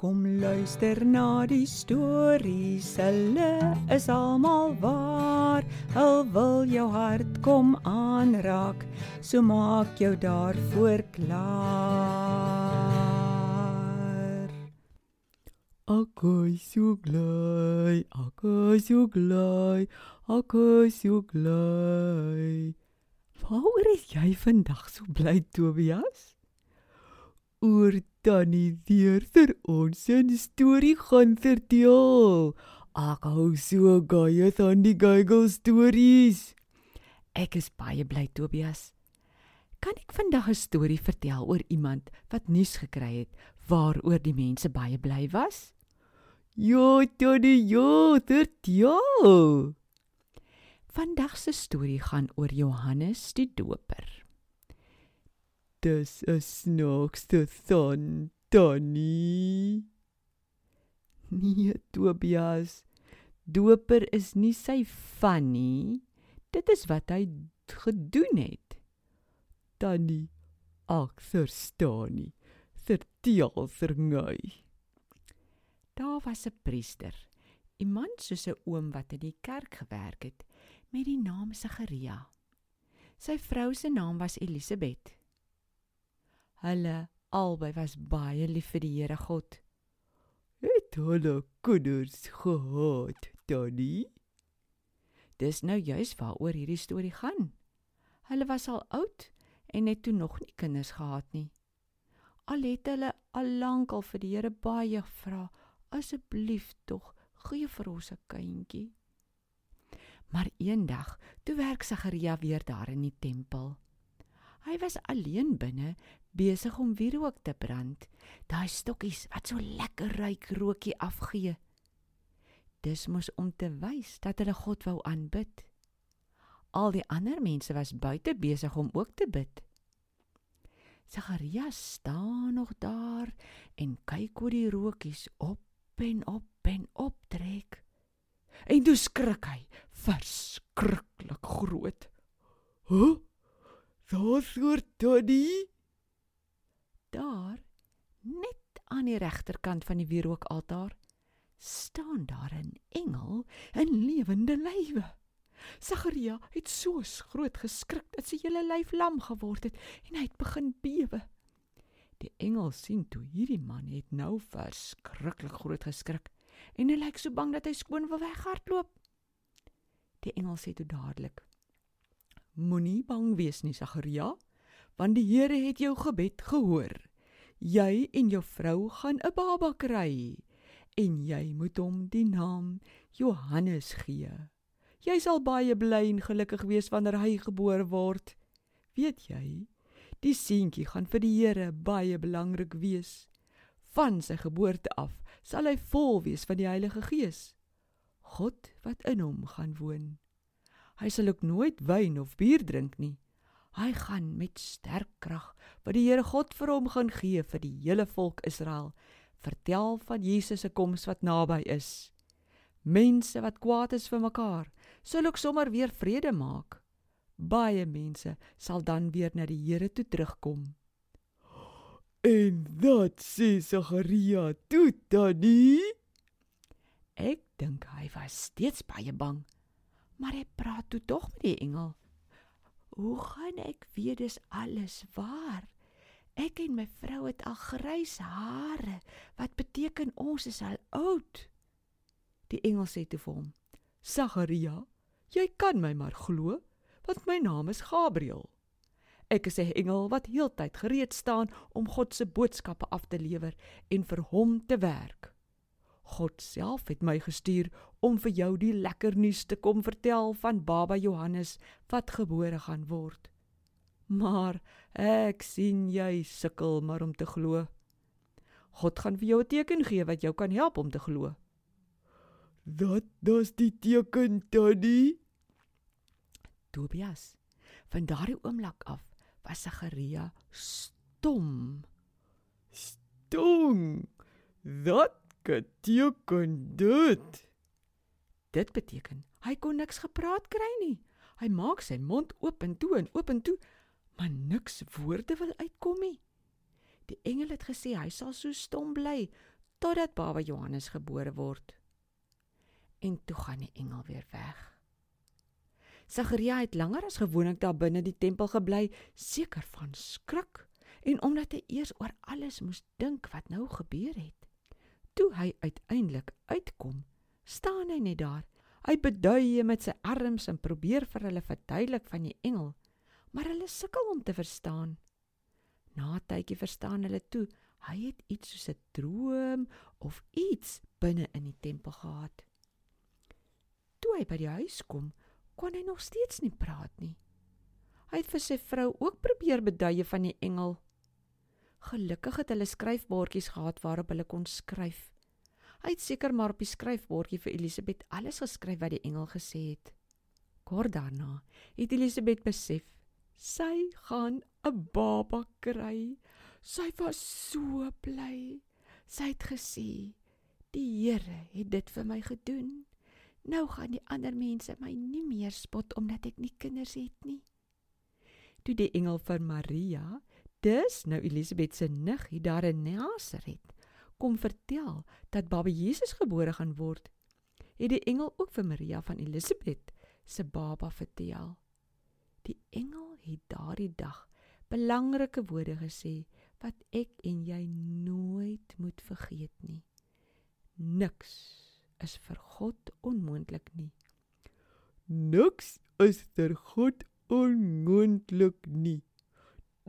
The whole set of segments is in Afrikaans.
Kom luister na die stories, hulle is almal waar. Hul wil jou hart kom aanraak, so maak jou daarvoor klaar. Ek is so bly, ek is so bly, ek is so bly. Waaroor is jy vandag so bly, Tobias? Oor Tannie Deerter ons 'n storie gaan vertel. Ek hou so gae van die Giggle stories. Ek is baie bly, Tobias. Kan ek vandag 'n storie vertel oor iemand wat nuus gekry het waaroor die mense baie bly was? Ja, Tannie, ja, vertel. Vandag se storie gaan oor Johannes die Doper. Dis 'n snaakste son, Tannie. Nee, Tobias. Doper is nie sy van nie. Dit is wat hy gedoen het. Tannie, ek verstaan nie. Vertel vir my. Daar was 'n priester, iemand soos 'n oom wat in die kerk gewerk het, met die naam Sagaria. Sy vrou se naam was Elisabet. Hulle albei was baie lief vir die Here God. Het hulle kinders gehad, Tannie? Dis nou juis waaroor hierdie storie gaan. Hulle was al oud en het toe nog nie kinders gehad nie. Al het hulle al lank al vir die Here baie gevra, asseblief tog, gee vir ons 'n kindjie. Maar eendag, toe werk Sagaria weer daar in die tempel. Hy was alleen binne besig om wierook te brand. Daai stokkies wat so lekker ruik rookie afgee. Dis mos om te wys dat hulle God wou aanbid. Al die ander mense was buite besig om ook te bid. Sagaria staan nog daar en kyk hoe die rookies op en op en op trek. En toe skrik hy, verskriklik groot. Huh? Daar's oor Tannie. Daar, net aan die regterkant van die wierookaltaar, staan daar 'n engel in lewende lywe. Sagaria het so groot geskrik dat sy hele lyf lam geword het en hy het begin bewe. Die engel sien toe hierdie man het nou verskriklik groot geskrik en hy lyk so bang dat hy skoon wil weghardloop. Die engel sê toe dadelik: Moenie bang wees nie, Sagaria, want die Here het jou gebed gehoor. Jy en jou vrou gaan 'n baba kry en jy moet hom die naam Johannes gee. Jy sal baie bly en gelukkig wees wanneer hy gebore word. Weet jy, die seentjie gaan vir die Here baie belangrik wees. Van sy geboorte af sal hy vol wees van die Heilige Gees. God wat in hom gaan woon. Hy sal ook nooit wyn of bier drink nie. Hy gaan met sterk krag wat die Here God vir hom gaan gee vir die hele volk Israel, vertel van Jesus se koms wat naby is. Mense wat kwaad is vir mekaar, sal ook sommer weer vrede maak. Baie mense sal dan weer na die Here toe terugkom. En dat sê Sagaria toe Tannie. Ek dink hy was steeds baie bang maar hy praat toe tog met die engel. Hoe gaan ek weet dis alles waar? Ek en my vrou het al grys hare. Wat beteken ons is al oud? Die engel sê toe vir hom: "Sagaria, jy kan my maar glo, want my naam is Gabriël. Ek is 'n engel wat heeltyd gereed staan om God se boodskappe af te lewer en vir hom te werk." God self het my gestuur om vir jou die lekker nuus te kom vertel van baba Johannes wat gebore gaan word. Maar ek sien jy sukkel maar om te glo. God gaan vir jou 'n teken gee wat jou kan help om te glo. Dat dis die teken, Tannie. Tobias, van daardie oomblik af was Sagaria stom. Stom. Dat beteken dit? Dit beteken hy kon niks gepraat kry nie. Hy maak sy mond oop en toe en oop en toe, maar niks woorde wil uitkom nie. Die engel het gesê hy sal so stom bly totdat baba Johannes gebore word. En toe gaan die engel weer weg. Sagaria het langer as gewoonlik daar binne die tempel gebly, seker van skrik en omdat hy eers oor alles moes dink wat nou gebeur het. Toe hy uiteindelik uitkom, staan hy net daar. Hy beduie met sy arms en probeer vir hulle verduidelik van die engel, maar hulle sukkel om te verstaan. Na 'n tydjie verstaan hulle toe, hy het iets soos 'n droom of iets binne in die tempel gehad. Toe hy by die huis kom, kon hy nog steeds nie praat nie. Hy het vir sy vrou ook probeer beduie van die engel. Gelukkig het hulle skryfbordjies gehad waarop hulle kon skryf. Hy het seker maar op die skryfbordjie vir Elisabeth alles geskryf wat die engel gesê het. Kort daarna het Elisabeth besef sy gaan 'n baba kry. Sy was so bly. Sy het gesê: "Die Here het dit vir my gedoen." Nou gaan die ander mense my nie meer spot omdat ek nie kinders het nie. Toe die engel vir Maria, dis nou Elisabet se nig hier daar in Nasaret, kom vertel dat baba Jesus gebore gaan word, het die engel ook vir Maria van Elisabet se baba vertel. Die engel het daardie dag belangrike woorde gesê wat ek en jy nooit moet vergeet nie. Niks is vir God onmoontlik nie. Niks is vir God onmoontlik nie.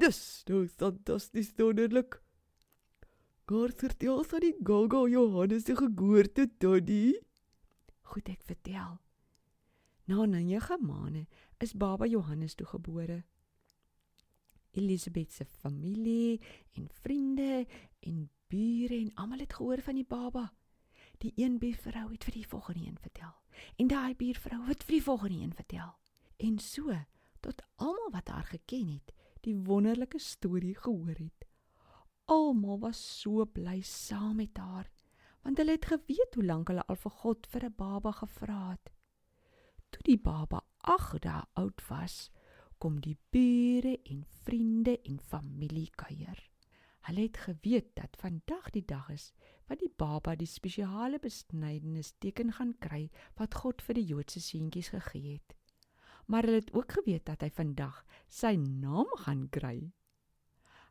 Dis nou fantasties wonderlik. Gord vertel van die Gaga Johannes se geboorte Toddy. Goed ek vertel. Na 9 maande is baba Johannes toe gebore. Elisabeth se familie en vriende en bure en almal het gehoor van die baba. Die een buurvrou het vir die volgende een vertel en daai buurvrou het vir die volgende een vertel. En so tot almal wat haar geken het, die wonderlike storie gehoor het. Almal was so bly saam met haar want hulle het geweet hoe lank hulle al vir God vir 'n baba gevra het. Toe die baba 8 dae oud was, kom die bure en vriende en familie kuier. Hulle het geweet dat vandag die dag is wat die baba die spesiale besnydenis teken gaan kry wat God vir die Joodse seentjies gegee het. Maar hulle het ook geweet dat hy vandag sy naam gaan kry.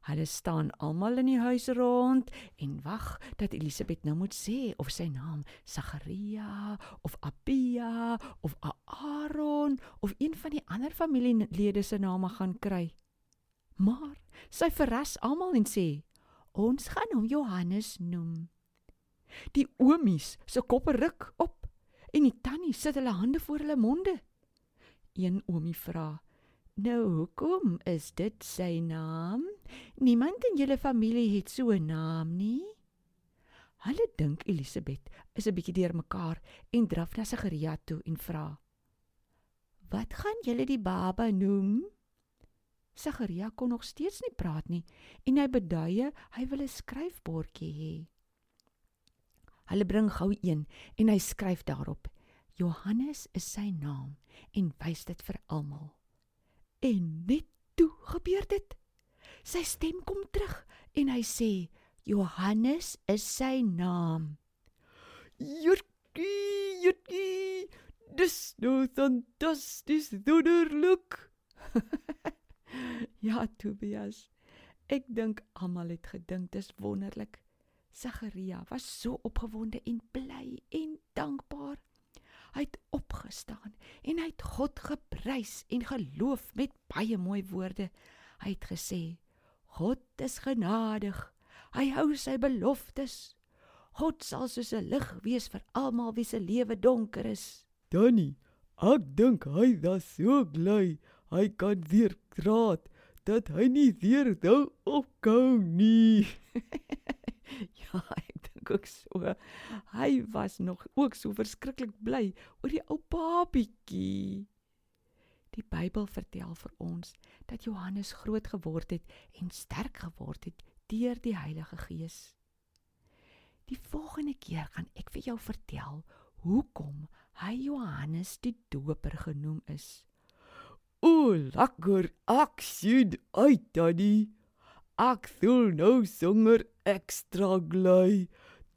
Hulle staan almal in die huis rond en wag dat Elisabeth nou moet sê of sy naam Sagaria of Abia of Aaron of een van die ander familielede se name gaan kry. Maar sy verras almal en sê: "Ons gaan hom Johannes noem." Die oomies se koppe ruk op en die tannie sit hulle hande voor hulle monde. Een oomie vra: "Nou hoekom is dit sy naam? Niemand in julle familie het so 'n naam nie." Hulle dink Elisabeth is 'n bietjie deurmekaar en draf na Sagaria toe en vra: "Wat gaan julle die baba noem?" Sagaria kon nog steeds nie praat nie en hy beduie hy wil 'n skryfbordjie hê. Hulle bring gou een en hy skryf daarop: Johannes is sy naam en wys dit vir almal. En net toe gebeur dit. Sy stem kom terug en hy sê: Johannes is sy naam. Jutjie, jutjie. Dis nou fantasties wonderlik. Ja, Tobias. Ek dink almal het gedink dis wonderlik. Sagaria was so opgewonde en bly en dankbaar. Hy het opgestaan en hy het God geprys en geloof met baie mooi woorde. Hy het gesê: God is genadig. Hy hou sy beloftes. God sal soos 'n lig wees vir almal wie se lewe donker is. Danny, ek dink hy was so bly hy kan weer praat dat hy nie weer nou opkou nie. ja, ek ook so. Hy was nog ook so verskriklik bly oor die ou papietjie. Die Bybel vertel vir ons dat Johannes groot geword het en sterk geword het deur die Heilige Gees. Die volgende keer gaan ek vir jou vertel hoekom hy Johannes die Doper genoem is. O, lekker. Ek sien uit, Danny. Ek voel nou songer ekstra bly.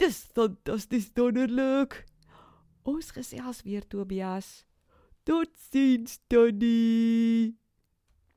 Dis fantasties wonderlik. Ons gesels weer Tobias. Totsiens, Tannie.